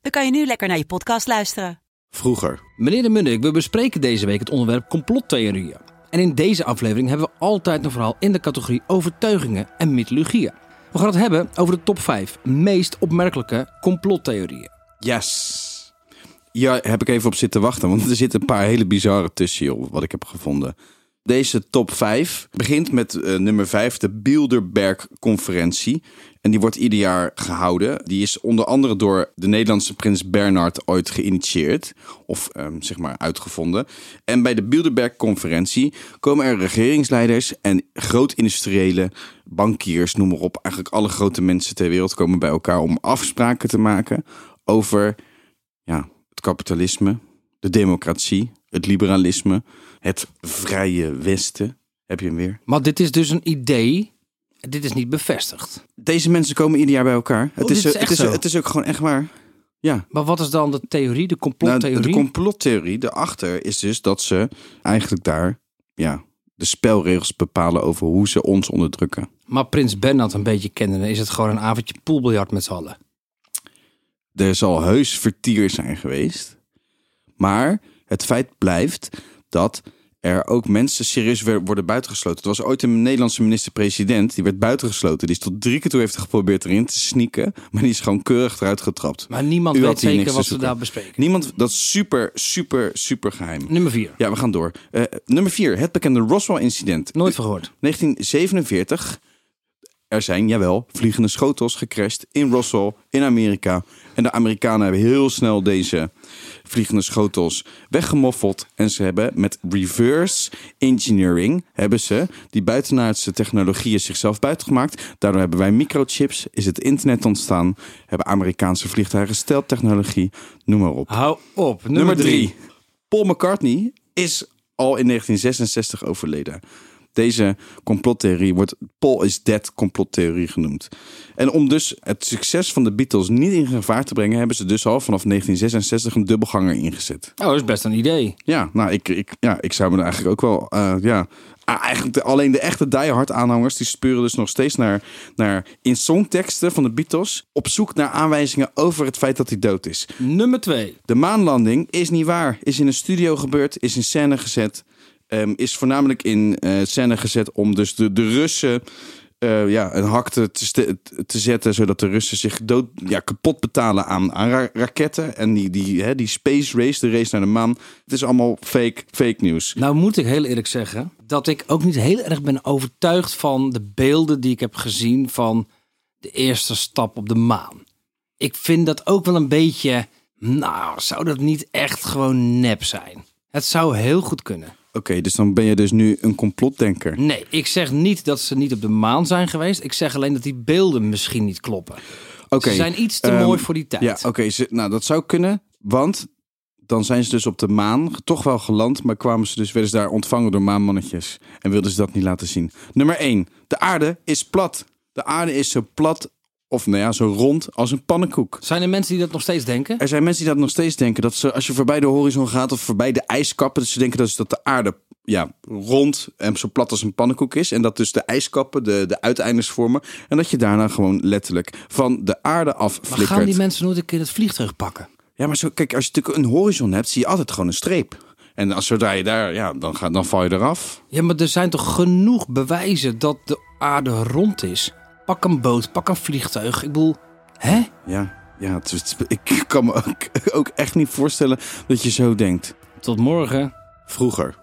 dan kan je nu lekker naar je podcast luisteren. Vroeger. Meneer de Munnik, we bespreken deze week het onderwerp complottheorieën. En in deze aflevering hebben we altijd een verhaal in de categorie overtuigingen en mythologieën. We gaan het hebben over de top 5 meest opmerkelijke complottheorieën. Yes. Ja, heb ik even op zitten wachten, want er zitten een paar hele bizarre tussen, joh, wat ik heb gevonden. Deze top 5 begint met eh, nummer 5, de Bilderberg-conferentie. En die wordt ieder jaar gehouden. Die is onder andere door de Nederlandse prins Bernhard ooit geïnitieerd. Of ehm, zeg maar uitgevonden. En bij de Bilderberg-conferentie komen er regeringsleiders en groot-industriële bankiers, noem maar op. Eigenlijk alle grote mensen ter wereld komen bij elkaar om afspraken te maken over ja, het kapitalisme, de democratie, het liberalisme, het vrije Westen. Heb je hem weer? Maar dit is dus een idee. Dit is niet bevestigd. Deze mensen komen ieder jaar bij elkaar. Het, dit is, is het, is, zo? het is ook gewoon echt waar. Ja. Maar wat is dan de theorie, de Nou, complottheorie? de complottheorie erachter is dus dat ze eigenlijk daar ja, de spelregels bepalen over hoe ze ons onderdrukken. maar Prins Bernhard een beetje kennen, is het gewoon een avondje poolbiljart met z'n allen. Er zal heus vertier zijn geweest. Maar het feit blijft dat er ook mensen serieus worden buitengesloten. Er was ooit een Nederlandse minister-president, die werd buitengesloten. Die is tot drie keer toe heeft geprobeerd erin te sneaken. Maar die is gewoon keurig eruit getrapt. Maar niemand weet zeker wat zoeken. daar bespreken. Niemand, dat is super, super, super geheim. Nummer 4. Ja, we gaan door. Eh, nummer vier, het bekende Roswell-incident. Nooit van gehoord. 1947. Er zijn, jawel, vliegende schotels gecrashed in Roswell in Amerika. En de Amerikanen hebben heel snel deze vliegende schotels weggemoffeld. En ze hebben met reverse engineering hebben ze die buitenaardse technologieën zichzelf buitengemaakt. Daardoor hebben wij microchips, is het internet ontstaan. Hebben Amerikaanse vliegtuigen steltechnologie, noem maar op. Hou op. Nummer, Nummer 3. drie. Paul McCartney is al in 1966 overleden. Deze complottheorie wordt Paul is dead complottheorie genoemd. En om dus het succes van de Beatles niet in gevaar te brengen, hebben ze dus al vanaf 1966 een dubbelganger ingezet. Oh, dat is best een idee. Ja, nou, ik, ik, ja, ik zou me er eigenlijk ook wel, eh, ja. Eigenlijk de- alleen de echte diehard aanhangers die spuren dus nog steeds naar, naar in songteksten van de Beatles op zoek naar aanwijzingen over het feit dat hij dood is. Nummer 2. De maanlanding is niet waar. Is in een studio gebeurd, is in scène gezet. Ehm, is voornamelijk in eh, scène gezet om dus de, de Russen eh, ja, een hak te, te, zetten. Zodat de Russen zich dood, ja, kapot betalen aan, aan ra- raketten. En die, die, hè, die space race, de race naar de maan. Het is allemaal fake, fake nieuws. Nou moet ik heel eerlijk zeggen dat ik ook niet heel erg ben overtuigd van de beelden die ik heb gezien van de eerste stap op de maan. Ik vind dat ook wel een beetje, nou zou dat niet echt gewoon nep zijn? Het zou heel goed kunnen. Oké, dus dan ben je dus nu een complotdenker. Nee, ik zeg niet dat ze niet op de maan zijn geweest. Ik zeg alleen dat die beelden misschien niet kloppen. Oké, Ze zijn iets te ehm, mooi voor die tijd. Ja, oké. nou, dat zou kunnen. Want dan zijn ze dus op de maan toch wel geland. Maar kwamen ze dus, werden ze daar ontvangen door maanmannetjes. En wilden ze dat niet laten zien. Nummer 1. De aarde is plat. De aarde is zo plat, of nou ja, zo rond als een pannenkoek. Zijn er mensen die dat nog steeds denken? Er zijn mensen die dat nog steeds denken. Dat ze, als je voorbij de horizon gaat of voorbij de ijskappen. Dat ze denken dus dat de aarde ja, rond en zo plat als een pannenkoek is. En dat dus de ijskappen de, de uiteindes vormen. En dat je daarna gewoon letterlijk van de aarde af Maar flikkert. gaan die mensen nooit een keer het vliegtuig pakken? Ja, maar zo, kijk, als je natuurlijk een horizon hebt, zie je altijd gewoon een streep. En als zodra je daar, ja, dan, ga, dan val je eraf. Ja, maar er zijn toch genoeg bewijzen dat de aarde rond is? Pak een boot, pak een vliegtuig. Ik bedoel, hè? Ja, ja het is- ik kan me ook, ook echt niet voorstellen dat je zo denkt. Tot morgen. Vroeger.